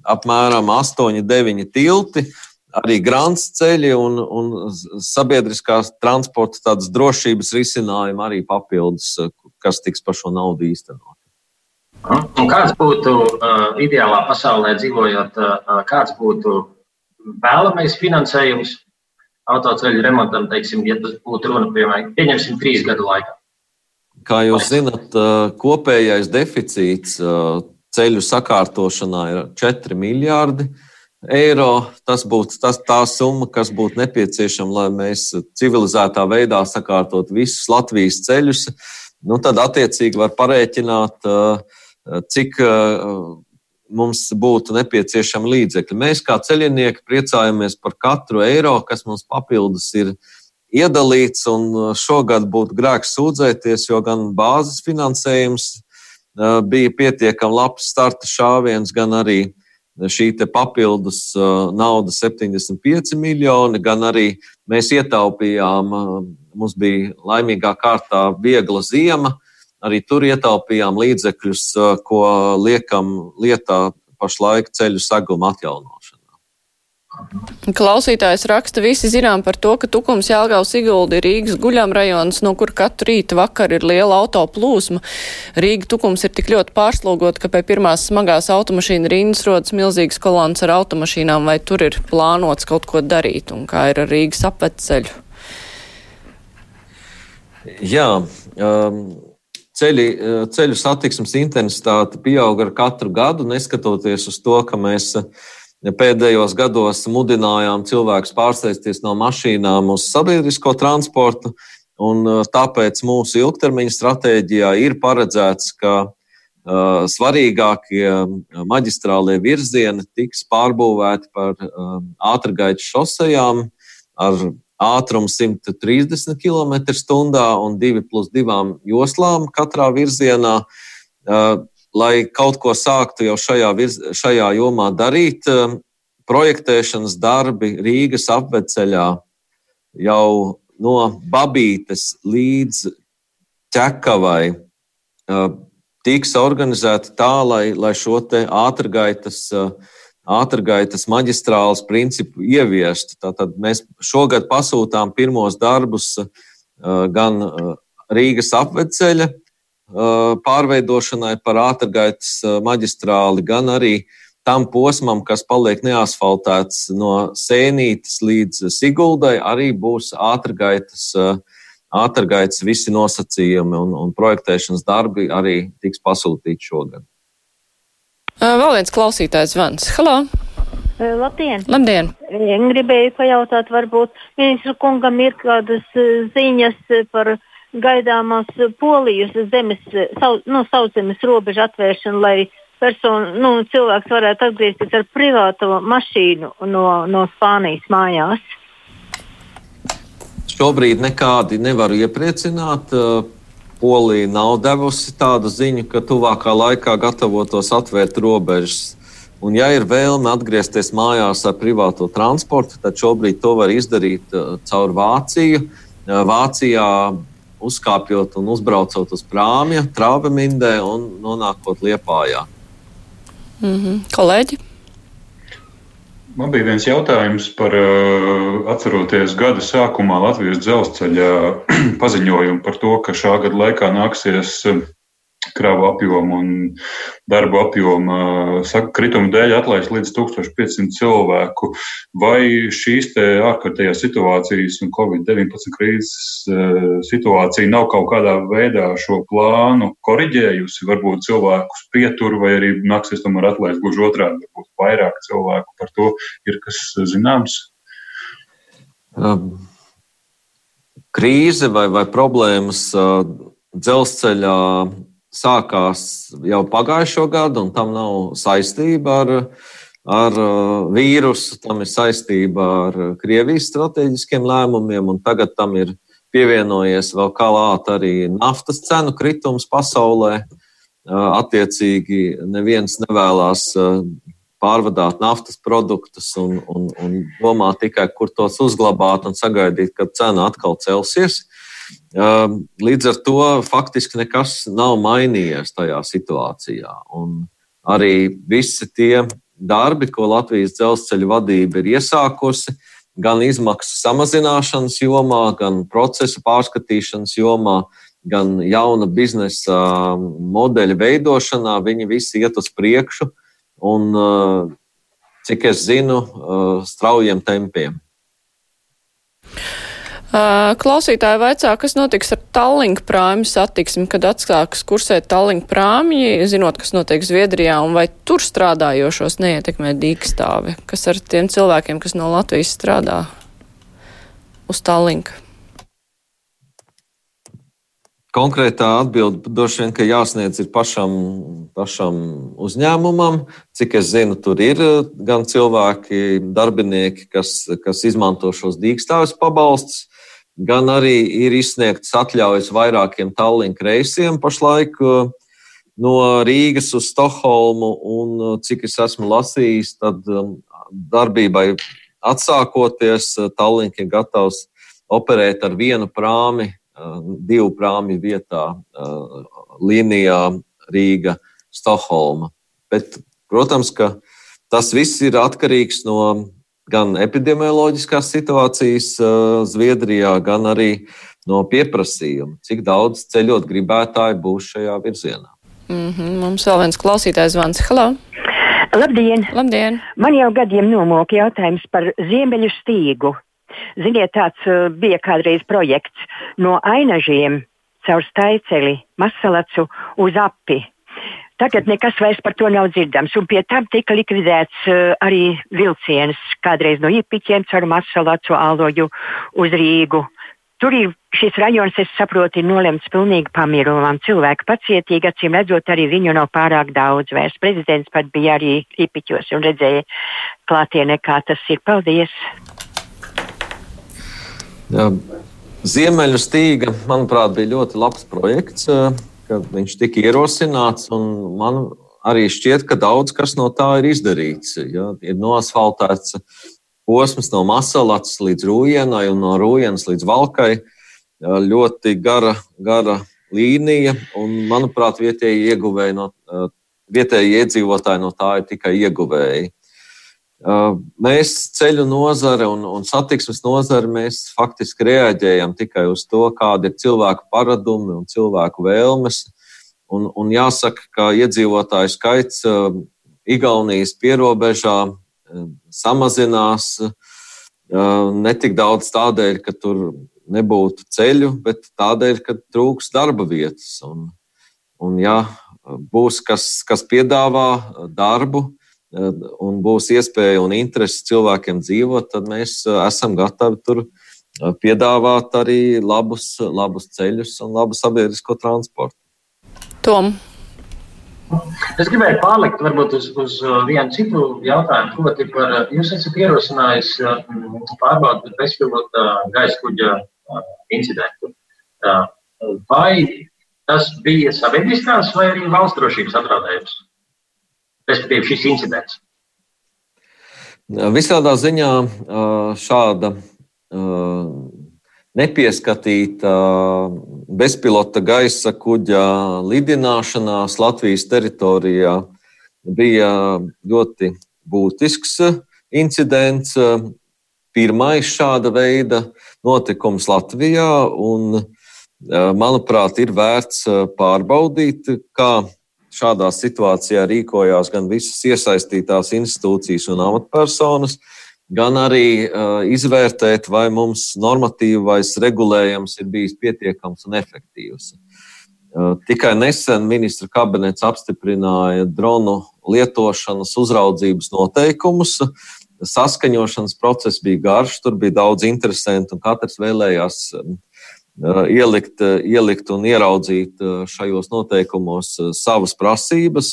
apmēram 8-9 tilti, arī grāns ceļi un, un sabiedriskās transporta tādas drošības risinājumi arī papildus, kas tiks par šo naudu īstenot. Un kāds būtu uh, ideālā pasaulē dzīvojot, uh, kāds būtu vēlamais finansējums autoceļu remontam, teiksim, ja tas būtu runa, piemēram, pieņemsim trīs gadu laikā? Kā jūs zinat, kopējais deficīts ceļu sakārtošanā ir 4 miljardi eiro. Tas būtu tas, tā summa, kas būtu nepieciešama, lai mēs civilizētā veidā sakārtotu visus Latvijas ceļus. Nu, tad attiecīgi var parēķināt, cik mums būtu nepieciešama līdzekļi. Mēs kā ceļinieki priecājamies par katru eiro, kas mums papildus ir iedalīts, un šogad būtu grēks sūdzēties, jo gan bāzes finansējums bija pietiekami labs starta šāviens, gan arī šī papildus nauda, 75 miljoni, gan arī mēs ietaupījām, mums bija laimīgā kārtā viegla ziema, arī tur ietaupījām līdzekļus, ko liekam lietā pašlaik ceļu saguma atjaunošanā. Klausītājs raksta, visi zinām par to, ka Tukums Jālgaus Iguldi ir Rīgas guļamrajons, no kur katru rītu vakar ir liela auto plūsma. Rīga Tukums ir tik ļoti pārslogot, ka pie pirmās smagās automašīna rindas rodas milzīgas kolonas ar automašīnām, vai tur ir plānots kaut ko darīt, un kā ir ar Rīgas apveceļu? Jā, um, ceļi, ceļu satiksmes intensitāte pieaug ar katru gadu, neskatoties uz to, ka mēs uh, pēdējos gados mudinājām cilvēkus pārsēsties no mašīnām uz sabiedrisko transportu. Un uh, tāpēc mūsu ilgtermiņa stratēģijā ir paredzēts, ka uh, svarīgākie maģistrālie virzieni tiks pārbūvēti par uh, ātrgaitas šosejām. ar ātrumu 130 km/h un 2 plus 2 joslām katrā virzienā. Lai kaut ko sāktu jau šajā, virz, šajā jomā darīt, projektēšanas darbi Rīgas apveceļā jau no Babītes līdz ķekavai tiks organizēti tā, lai, lai šo ātrgaitas, ātrgaitas maģistrāles principu ieviestu. Tātad mēs šogad pasūtām pirmos darbus gan Rīgas apveceļa pārveidošanai par ātrgaitas maģistrāli, gan arī tam posmam, kas paliek neasfaltēts no Sēnītes līdz Siguldai, arī būs ātrgaitas uh, ātrgaitas visi nosacījumi un, un projektēšanas darbi arī tiks pasūtīti šogad. Vēl viens klausītājs zvans. Halo! Labdien! Labdien! Gribēju pajautāt, varbūt ministru kungam ir kādas ziņas par gaidāmās polijas zemes, sau, nu, sauszemes robežu atvēršanu, lai personu, nu, cilvēks varētu atgriezties ar privāto mašīnu no, no Spānijas mājās. Šobrīd nekādi nevaru iepriecināt. Polija nav devusi tādu ziņu, ka tuvākā laikā gatavotos atvērt robežas. Un, ja ir vēlme atgriezties mājās ar privāto transportu, tad šobrīd to var izdarīt caur Vāciju. Vācijā uzkāpjot un uzbraucot uz prāmja, trāvemindē un nonākot Liepājā. Mm -hmm. Kolēģi? Man bija viens jautājums par, eh, atceroties gada sākumā Latvijas dzelzceļa paziņojumu par to, ka šā gada laikā nāksies kravu apjomu un darbu apjomu krituma dēļ atlaist līdz 1500 cilvēku. Vai šīs ārkārtējās situācijas un Covid-19 krīzes situācija nav kaut kādā veidā šo plānu koriģējusi? Varbūt cilvēkus pietur vai arī nāksies tomēr atlaist gluži otrādi, varbūt vairāk cilvēku par to ir kas zināms? Um, krīze vai, vai problēmas uh, dzelzceļā sākās jau pagājušo gadu, un tam nav saistība ar, ar uh, vīrusu, tam ir saistība ar Krievijas strateģiskiem lēmumiem, un tagad tam ir pievienojies vēl klāt arī naftas cenu kritums pasaulē. Uh, attiecīgi, neviens nevēlas uh, pārvadāt naftas produktus un, un, un domā tikai, kur tos uzglabāt un sagaidīt, kad cena atkal celsies. Līdz ar to faktiski nekas nav mainījies tajā situācijā. Un arī visi tie darbi, ko Latvijas dzelzceļa vadība ir iesākusi, gan izmaksu samazināšanas jomā, gan procesa pārskatīšanas jomā, gan jauna biznesa modeļa veidošanā, viņi visi iet uz priekšu un, cik es zinu, straujiem tempiem. Klausītāji vaicā, kas notiks ar Tallink prāmju satiksmi, kad atsāks kursēt Tallink prāmji, zinot, kas notiek Zviedrijā, un vai tur strādājošos neietekmē dīkstāvi, kas ar tiem cilvēkiem, kas no Latvijas strādā uz Tallink? Konkrētā atbilde droši vien, ka jāsniedz ir pašam, pašam uzņēmumam. Cik es zinu, tur ir gan cilvēki, darbinieki, kas, kas izmanto šos dīkstāvis pabalstus gan arī ir izsniegts atļaujas vairākiem Tallink reisiem pašlaik uh, no Rīgas uz Stokholmu, un uh, cik es esmu lasījis, tad um, darbībai atsākoties, uh, Tallink ir gatavs operēt ar vienu prāmi, divu prāmi vietā līnijā Rīga, Stokholma. Bet, protams, ka tas viss ir atkarīgs no gan epidemioloģiskās situācijas Zviedrijā, gan arī no pieprasījuma, cik daudz ceļot gribētāji būs šajā virzienā. Mm -hmm. Mums vēl viens klausītājs zvans. Halo! Labdien! Labdien! Man jau gadiem nomoka jautājums par ziemeļu stīgu. Ziniet, tāds uh, bija kādreiz projekts no ainažiem caur staiceli, masalacu uz api. Tagad nekas vairs par to nav dzirdams, un pie tam tika likvidēts uh, arī vilciens kādreiz no Ipiķiem caur Masalācu aloju uz Rīgu. Tur ir šis rajons, es saprotu, ir nolemts pilnīgi pamierojumam. Cilvēki pacietīgi, acīm redzot, arī viņu nav pārāk daudz vairs. Prezidents pat bija arī Ipiķos un redzēja klātienē, kā tas ir. Paldies! Jā, Ziemeļu stīga, manuprāt, bija ļoti labs projekts, kad viņš tika ierosināts. Man arī šķiet, ka daudz kas no tā ir izdarīts. Ja? Ir noasfaltēts posms no Masalats līdz Rūjienai un no Rūjienas līdz Valkai. Ļoti gara, gara līnija, un, manuprāt, vietējie no, vietējie iedzīvotāji no tā ir tikai ieguvēji. Mēs ceļu nozare un, un satiksmes nozare mēs faktiski reaģējam tikai uz to, kāda ir cilvēku paradumi un cilvēku vēlmes. Un, un jāsaka, ka iedzīvotāju skaits Igaunijas pierobežā samazinās ne tik daudz tādēļ, ka tur nebūtu ceļu, bet tādēļ, ka trūks darba vietas. Un, un ja būs kas, kas piedāvā darbu, un būs iespēja un interese cilvēkiem dzīvot, tad mēs esam gatavi tur piedāvāt arī labus, labus ceļus un labu sabiedrisko transportu. Tom. Es gribēju pārlikt varbūt uz, uz vienu citu jautājumu, proti par, jūs esat ierosinājis pārbaudīt bezpilota gaisa kuģa incidentu. Vai tas bija sabiedriskās vai arī valsts drošības apdraudējums? Respektīvi šis incidents? Visādā ziņā šāda nepieskatīta bezpilota gaisa kuģa lidināšanās Latvijas teritorijā bija ļoti būtisks incidents. Pirmais šāda veida notikums Latvijā, un, manuprāt, ir vērts pārbaudīt, kā šādā situācijā rīkojās gan visas iesaistītās institūcijas un amatpersonas, gan arī uh, izvērtēt, vai mums normatīvais regulējums ir bijis pietiekams un efektīvs. Uh, tikai nesen ministra kabinets apstiprināja dronu lietošanas uzraudzības noteikumus. Saskaņošanas process bija garš, tur bija daudz interesantu, un katrs vēlējās uh, ielikt, ielikt un ieraudzīt šajos noteikumos savas prasības.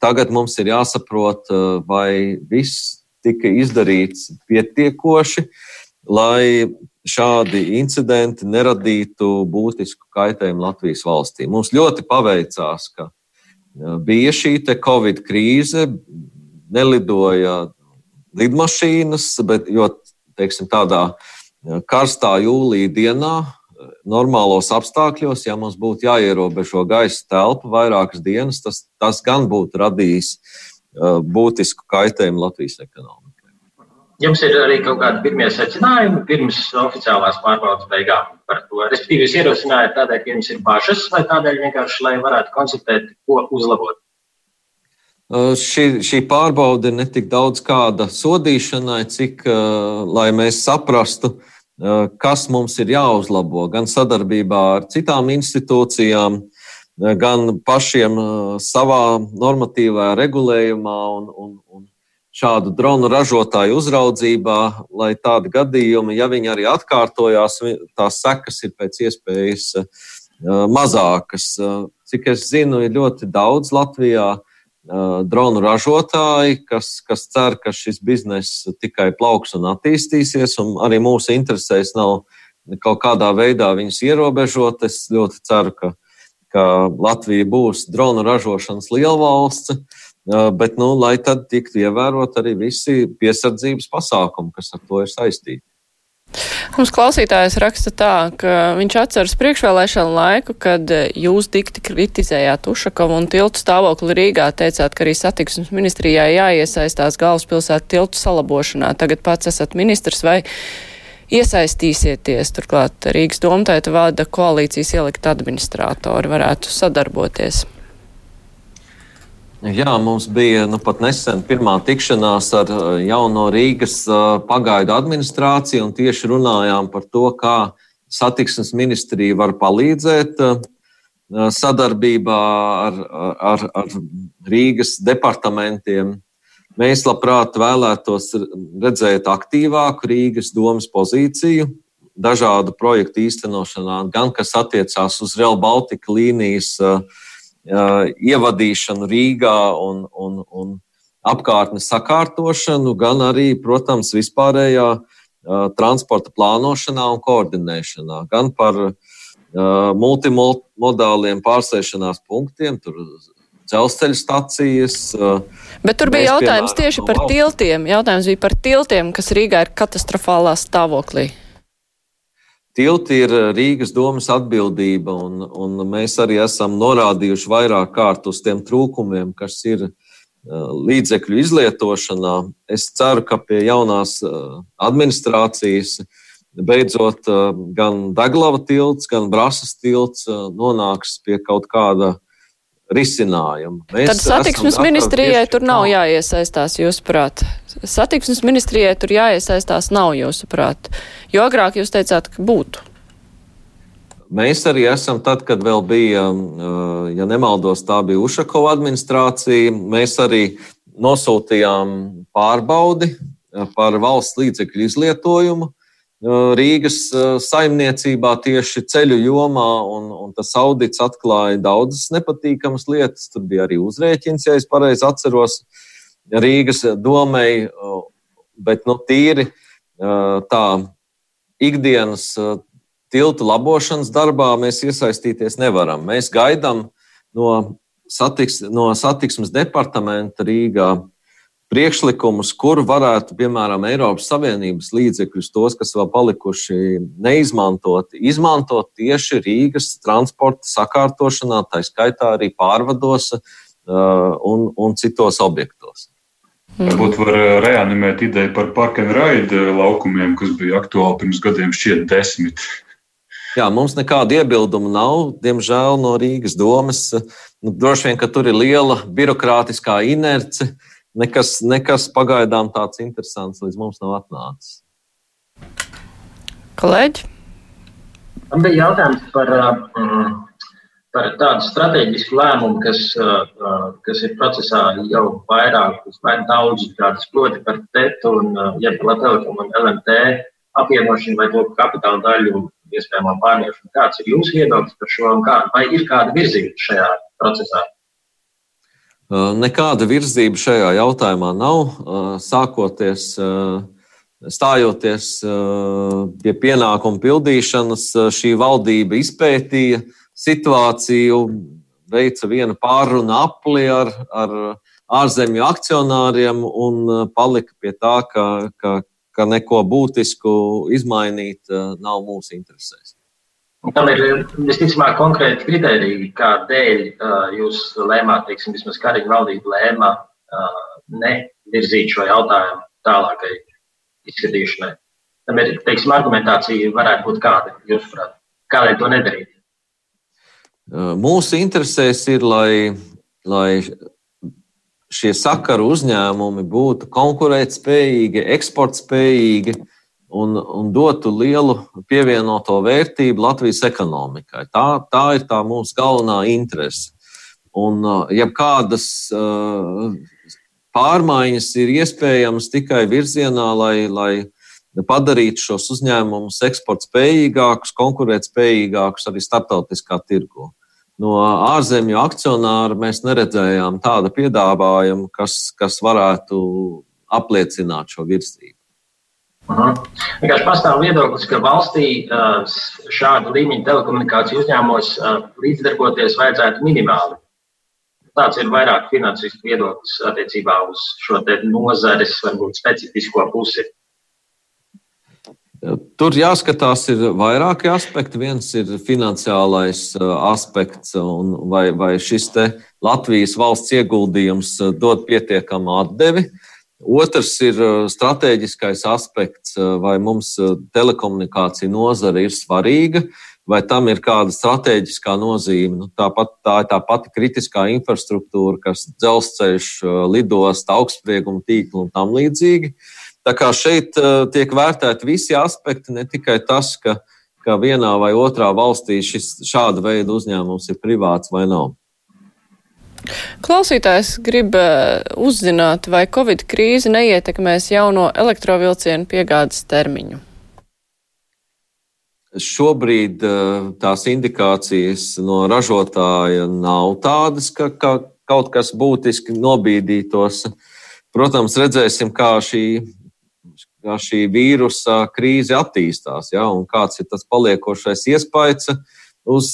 Tagad mums ir jāsaprot, vai viss tika izdarīts pietiekoši, lai šādi incidenti neradītu būtisku kaitējumu Latvijas valstī. Mums ļoti paveicās, ka bija šī Covid krīze, nelidoja lidmašīnas, bet jo, teiksim, tādā karstā jūlijā dienā normālos apstākļos, ja mums būtu jāierobežo gaisa telpa vairākas dienas, tas, tas gan būtu radījis būtisku kaitējumu Latvijas ekonomikai. Jums ir arī kaut kādi pirmie secinājumi pirms oficiālās pārbaudas beigām par to. Respektīvi, jūs ierosinājāt tādēļ, ka jums ir bažas, vai tādēļ vienkārši, lai varētu konstatēt, ko uzlabot? Šī, šī pārbaude ir ne tik daudz kāda sodīšanai, cik lai mēs saprastu, uh, kas mums ir jāuzlabo gan sadarbībā ar citām institūcijām, eh, gan pašiem eh, savā normatīvā regulējumā un, un, un šādu dronu ražotāju uzraudzībā, lai tādi gadījumi, ja viņi arī atkārtojās, tās sekas ir pēc iespējas mazākas. Cik es zinu, ir ļoti daudz Latvijā dronu ražotāji, kas, kas cer, ka šis bizness tikai plauks un attīstīsies, un arī mūsu interesēs nav kaut kādā veidā viņus ierobežot. Es ļoti ceru, ka, ka Latvija būs dronu ražošanas lielvalsts, bet, nu, lai tad tiktu ievērot arī visi piesardzības pasākumi, kas ar to ir saistīti. Mums klausītājs raksta tā, ka viņš atceras priekšvēlēšanu laiku, kad jūs dikti kritizējāt Ušakovu un tiltu stāvokli Rīgā, teicāt, ka arī satiksmes ministrijā jāiesaistās galvaspilsētu tiltu salabošanā. Tagad pats esat ministrs vai iesaistīsieties, turklāt Rīgas domtaita vada koalīcijas ielikt administrātori, varētu sadarboties. Jā, mums bija nu, pat nesen pirmā tikšanās ar eh, jauno Rīgas eh, pagaidu administrāciju, un tieši runājām par to, kā satiksmes ministrija var palīdzēt eh, sadarbībā ar, ar, ar Rīgas departamentiem. Mēs labprāt vēlētos redzēt aktīvāku Rīgas domas pozīciju dažādu projektu īstenošanā, gan kas attiecās uz Real Baltica līnijas uh, ievadīšanu Rīgā un, un, un apkārtnes sakārtošanu, gan arī, protams, vispārējā transporta plānošanā un koordinēšanā, gan par multimodāliem pārsēšanās punktiem, tur dzelzceļa stacijas. Bet tur bija jautājums tieši par tiltiem. Jautājums bija par tiltiem, kas Rīgā ir katastrofālā stāvoklī. Tilti ir Rīgas domas atbildība, un, un mēs arī esam norādījuši vairāk kārt uz tiem trūkumiem, kas ir līdzekļu izlietošanā. Es ceru, ka pie jaunās administrācijas beidzot gan Daglava tilts, gan Brasas tilts nonāks pie kaut kāda risinājumu. Mēs Tad satiksmes ministrijai tur nav jāiesaistās, jūsuprāt. Satiksmes ministrijai tur jāiesaistās nav, jūsuprāt. Jo agrāk jūs teicāt, ka būtu. Mēs arī esam, tad, kad vēl bija, uh, ja nemaldos, tā bija Ušakova administrācija, mēs arī nosūtījām pārbaudi uh, par valsts līdzekļu izlietojumu Rīgas saimniecībā tieši ceļu jomā, un, un tas audits atklāja daudzas nepatīkamas lietas. Tur bija arī uzrēķins, ja es pareizi atceros, Rīgas domēji, bet nu, tīri tā ikdienas tiltu labošanas darbā mēs iesaistīties nevaram. Mēs gaidām no, satiks, no satiksmes departamenta Rīgā priekšlikumus, kur varētu, piemēram, Eiropas Savienības līdzekļus, tos, kas vēl palikuši neizmantoti, izmantot tieši Rīgas transporta sakārtošanā, tā skaitā arī pārvados uh, un, un citos objektos. Varbūt var uh, reanimēt ideju par park and ride laukumiem, kas bija aktuāli pirms gadiem, šķiet, desmit. Jā, mums nekāda iebilduma nav, diemžēl, no Rīgas domas. Nu, droši vien, ka tur ir liela birokrātiskā inerce. Nekas, nekas pagaidām tāds interesants līdz mums nav atnācis. Kolēģi? Man bija jautājums par, um, par tādu strateģisku lēmumu, kas, uh, kas ir procesā jau vairākus vai daudzus gadus, proti par TET un uh, Latvijas un LMT apvienošanu vai to kapitāla daļu iespējamā pārņemšana. Kāds ir jūsu viedoklis par šo un kā, vai ir kāda virzība šajā procesā? Nekāda virzība šajā jautājumā nav. Sākoties, stājoties pie pienākumu pildīšanas, šī valdība izpētīja situāciju, veica vienu pārunu apli ar, ar ārzemju akcionāriem un palika pie tā, ka, ka ka neko būtisku izmainīt eh, nav mūsu interesēs. Tam ir visticamāk konkrēti kriteriji, kādēļ uh, jūs lēmāt, teiksim, vismaz Kariņa valdība lēma uh, nevirzīt šo jautājumu tālākai izskatīšanai. Tam ir, teiksim, argumentācija varētu būt kāda, jūsuprāt, kādēļ to nedarīt? Mūsu interesēs ir, lai, lai šie sakaru uzņēmumi būtu konkurētspējīgi, eksportspējīgi un, un dotu lielu pievienoto vērtību Latvijas ekonomikai. Tā, tā ir tā mūsu galvenā interese. Un, uh, ja kādas uh, pārmaiņas ir iespējamas tikai virzienā, lai, lai padarītu šos uzņēmumus eksportspējīgākus, konkurētspējīgākus arī starptautiskā tirgu no ārzemju akcionāra mēs neredzējām tādu piedāvājumu, kas, kas varētu apliecināt šo virsību. Vienkārši pastāv viedoklis, ka valstī šāda līmeņa telekomunikāciju uzņēmumos līdzdarboties vajadzētu minimāli. Tāds ir vairāk finansistu viedoklis attiecībā uz šo nozares, varbūt specifisko pusi. Tur jāskatās, ir vairāki aspekti. Viens ir finansiālais uh, aspekts, vai, vai šis Latvijas valsts ieguldījums uh, dod pietiekamu atdevi. Otrs ir uh, strateģiskais aspekts, vai mums telekomunikācija nozare ir svarīga, vai tam ir kāda strateģiskā nozīme. Nu, tāpat, tā ir tā pati kritiskā infrastruktūra, kas dzelzceļš, lidosta, augstsprieguma tīkli un tam līdzīgi. Uh, Tā kā šeit uh, tiek vērtēti visi aspekti, ne tikai tas, ka, ka vienā vai otrā valstī šis, šāda veida uzņēmums ir privāts vai nav. Klausītājs grib uh, uzzināt, vai Covid krīze neietekmēs jauno elektrovilcienu piegādes termiņu. Šobrīd uh, tās indikācijas no ražotāja nav tādas, ka, ka kaut kas būtiski nobīdītos. Protams, redzēsim, kā šī kā šī vīrusa krīze attīstās, ja, un kāds ir tas paliekošais iespējas uz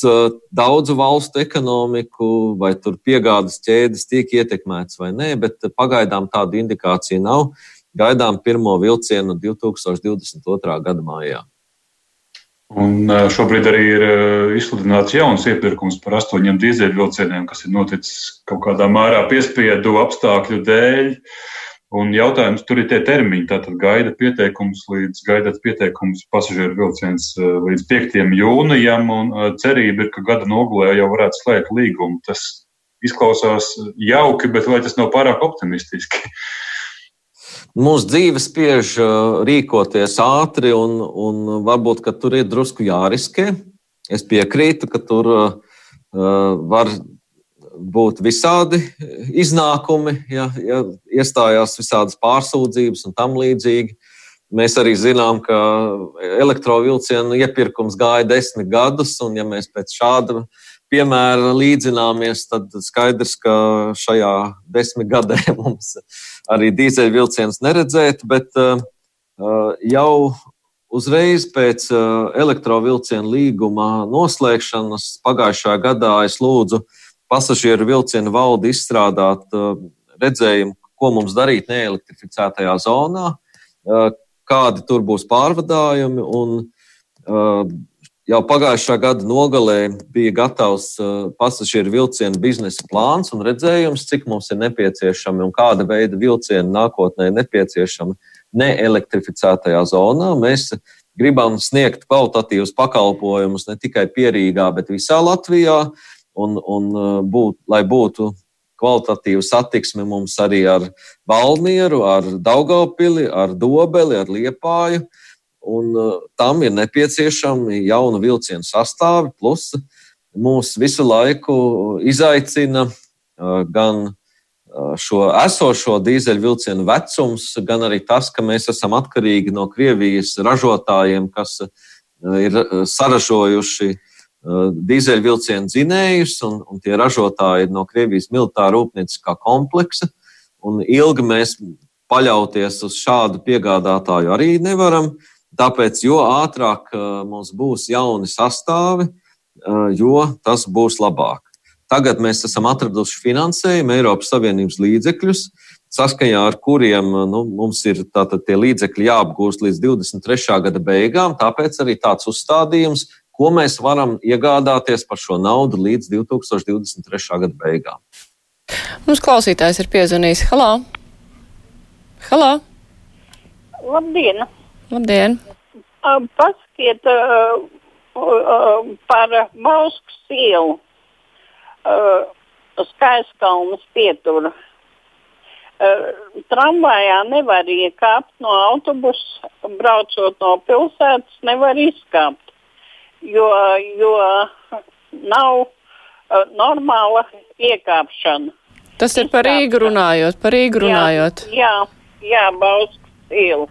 daudzu valstu ekonomiku, vai tur piegādes ķēdes tiek ietekmētas vai nē, bet pagaidām tādu indikāciju nav. Gaidām pirmo vilcienu 2022. gada mājā. Un šobrīd arī ir izsludināts jauns iepirkums par astoņiem dīzeļvilcieniem, kas ir noticis kaut kādā mērā piespiedu apstākļu dēļ. Un jautājums tur ir tie termiņi. Tātad gaida pieteikums līdz, gaidat pieteikums pasažieru vilciens līdz 5. jūnijam, un cerība ir, ka gada nogalē jau varētu slēgt līgumu. Tas izklausās jauki, bet vai tas nav pārāk optimistiski? Mūsu dzīve spiež rīkoties ātri, un, un varbūt tur ir drusku jāriskē. Es piekrītu, ka tur uh, var būt visādi iznākumi, ja, ja iestājās visādas pārsūdzības un tam līdzīgi. Mēs arī zinām, ka elektrovielcienu iepirkums gāja desmit gadus, un ja mēs pēc šāda piemēra līdzināmies, tad skaidrs, ka šajā desmit gadē mums arī dīzeļvilciens neredzēt, bet uh, jau uzreiz pēc uh, elektrovilcienu līguma noslēgšanas pagājušā gadā es lūdzu pasažieru vilcienu valdi izstrādāt uh, redzējumu, ko mums darīt neelektrificētajā zonā, kādi tur būs pārvadājumi. Un, jau pagājušā gada nogalē bija gatavs pasažieru vilcienu biznesa plāns un redzējums, cik mums ir nepieciešami un kāda veida vilcieni nākotnē nepieciešami neelektrificētajā zonā. Mēs gribam sniegt kvalitatīvus pakalpojumus ne tikai Pierīgā, bet visā Latvijā, un, un uh, būt, lai būtu kvalitatīva satiksme mums arī ar Valmieru, ar Daugavpili, ar Dobeli, ar Liepāju. Uh, un uh, tam ir nepieciešami jaunu vilcienu sastāvi, plus mūs visu laiku izaicina uh, gan uh, šo esošo dīzeļvilcienu vecums, gan arī tas, ka mēs esam atkarīgi no Krievijas ražotājiem, kas ir saražojuši dīzeļvilcienu dzinējus, un, un tie ražotāji ir no Krievijas militāra rūpnieciskā kompleksa. Ilgi mēs paļauties uz šādu piegādātāju arī nevaram. Tāpēc, jo ātrāk uh, mums būs jauni sastāvi, uh, jo tas būs labāk. Tagad mēs esam atraduši finansējumu, Eiropas Savienības līdzekļus, saskaņā ar kuriem nu, mums ir tie līdzekļi jāapgūst līdz 23. gada beigām. Tāpēc arī tāds uzstādījums, ko mēs varam iegādāties par šo naudu līdz 2023. gada beigām. Mums klausītājs ir piezvanījis. Halā! Halā! Labdien! Labdien! Uh, paskiet uh, uh, par Bauskas ielu, uh, Skaiskalnas pieturu. Uh, tramvajā nevar iekāpt no autobusa, braucot no pilsētas, nevar izkāpt, jo, jo nav uh, normāla iekāpšana. Tas ir par Rīgu runājot, par Rīgu runājot. Jā, jā, jā Bauskas ielu.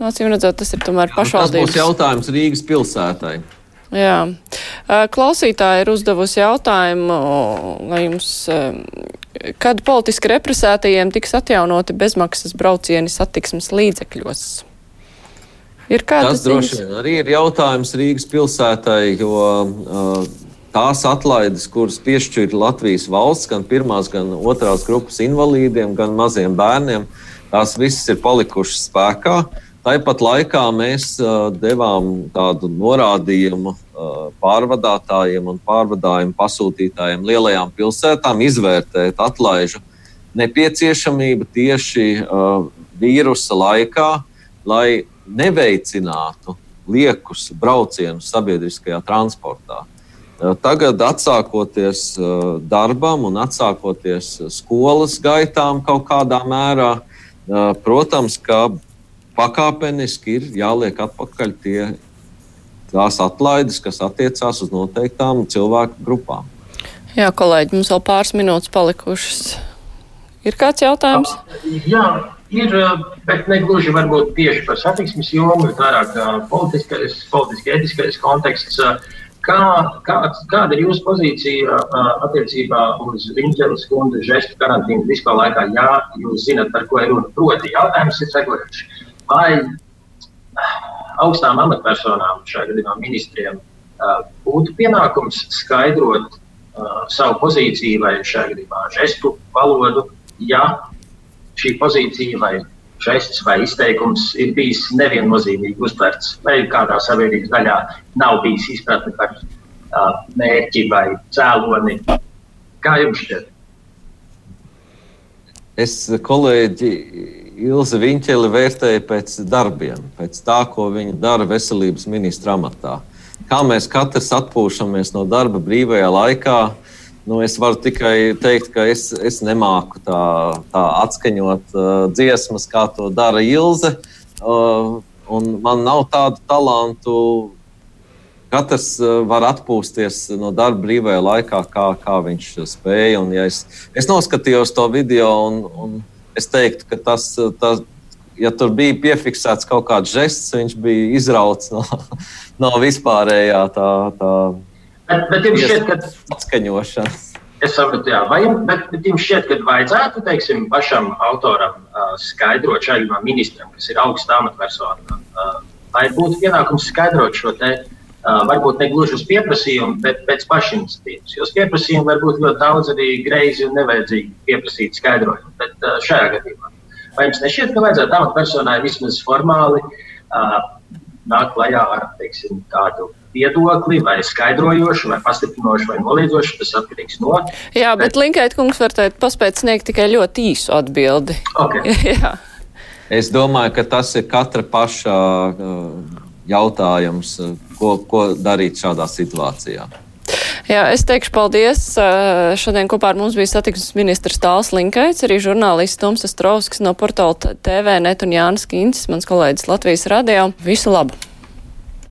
Nācīm redzot, tas ir tomēr pašvaldības. Tas būs jautājums Rīgas pilsētai. Jā. Klausītāji ir uzdevusi jautājumu, vai jums, kad politiski represētajiem tiks atjaunoti bezmaksas braucieni satiksmes līdzekļos? Ir kāds tas droši vien arī ir jautājums Rīgas pilsētai, jo uh, tās atlaides, kuras piešķir Latvijas valsts, gan pirmās, gan otrās grupas invalīdiem, gan maziem bērniem, tās visas ir palikušas spēkā. Tāpat laikā mēs uh, devām tādu norādījumu uh, pārvadātājiem un pārvadājumu pasūtītājiem lielajām pilsētām izvērtēt atlaižu nepieciešamību tieši uh, vīrusa laikā, lai neveicinātu liekus braucienus sabiedriskajā transportā. Tagad, atsākoties darbam un atsākoties skolas gaitām kaut kādā mērā, protams, ka pakāpeniski ir jāliek atpakaļ tie, tās atlaides, kas attiecās uz noteiktām cilvēku grupām. Jā, kolēģi, mums vēl pāris minūtes palikušas. Ir kāds jautājums? Jā, ir, bet ne gluži varbūt tieši par satiksmes jomu, bet vairāk politiskais, politiski etiskais konteksts. Kā, kāds, kāda ir jūsu pozīcija attiecībā uz Viņķelas kundu žestu karantīnu vispār laikā? Jā, jūs zinat, par ko ir runa. Proti, jautājums ir sekojošs vai augstām amatpersonām, šajā gadījumā ministriem, būtu pienākums skaidrot savu pozīciju vai šajā gadījumā žestu valodu, ja šī pozīcija vai žests vai izteikums ir bijis neviennozīmīgi uztverts, vai kādā sabiedrības daļā nav bijis izpratne par uh, mērķi vai cēloni. Kā jums šķiet? Es kolēģi Ilzi Viņķeli vērtēju pēc darbiem, pēc tā, ko viņa dara veselības ministra amatā. Kā mēs katrs atpūšamies no darba brīvajā laikā, nu, es varu tikai teikt, ka es, es nemāku tā, tā atskaņot uh, dziesmas, kā to dara Ilze. Uh, man nav tādu talantu katrs eh, var atpūsties no darba brīvajā laikā, kā, kā viņš spēja. Un, ja es, es noskatījos to video, un, un es teiktu, ka tas, tas, ja tur bija piefiksēts kaut kāds žests, viņš bija izrauts no, no vispārējā tā, tā bet, bet jums šķiet, ka atskaņošanas. Es saprotu, jā, vai bet, bet jums šķiet, ka vajadzētu teiksim, pašam autoram uh, skaidrot šajam ministram, kas ir augsta amatpersona, uh, vai būtu pienākums skaidrot šo te varbūt ne gluži uz pieprasījumu, bet pēc pašiniciatīvas. Jo pieprasījumu var būt ļoti daudz arī greizi un nevajadzīgi pieprasīt skaidrojumu. Bet šajā gadījumā vai jums nešķiet, ka vajadzētu amatpersonai vismaz formāli uh, nākt klajā ar teiksim, tādu viedokli, vai skaidrojošu, vai pastiprinošu, vai noliedzošu. Tas atkarīgs no. Jā, bet, bet... Linkēt kungs var teikt, paspēt sniegt tikai ļoti īsu atbildi. Okay. Jā. Es domāju, ka tas ir katra paša jautājums, ko, ko darīt šādā situācijā. Jā, es teikšu paldies. Šodien kopā ar mums bija satiksmes ministrs Tāls Linkaits, arī žurnālists Toms Astrovskis no portāla TV Net un Jānis Kīncis, mans kolēģis Latvijas radio. Visu labu!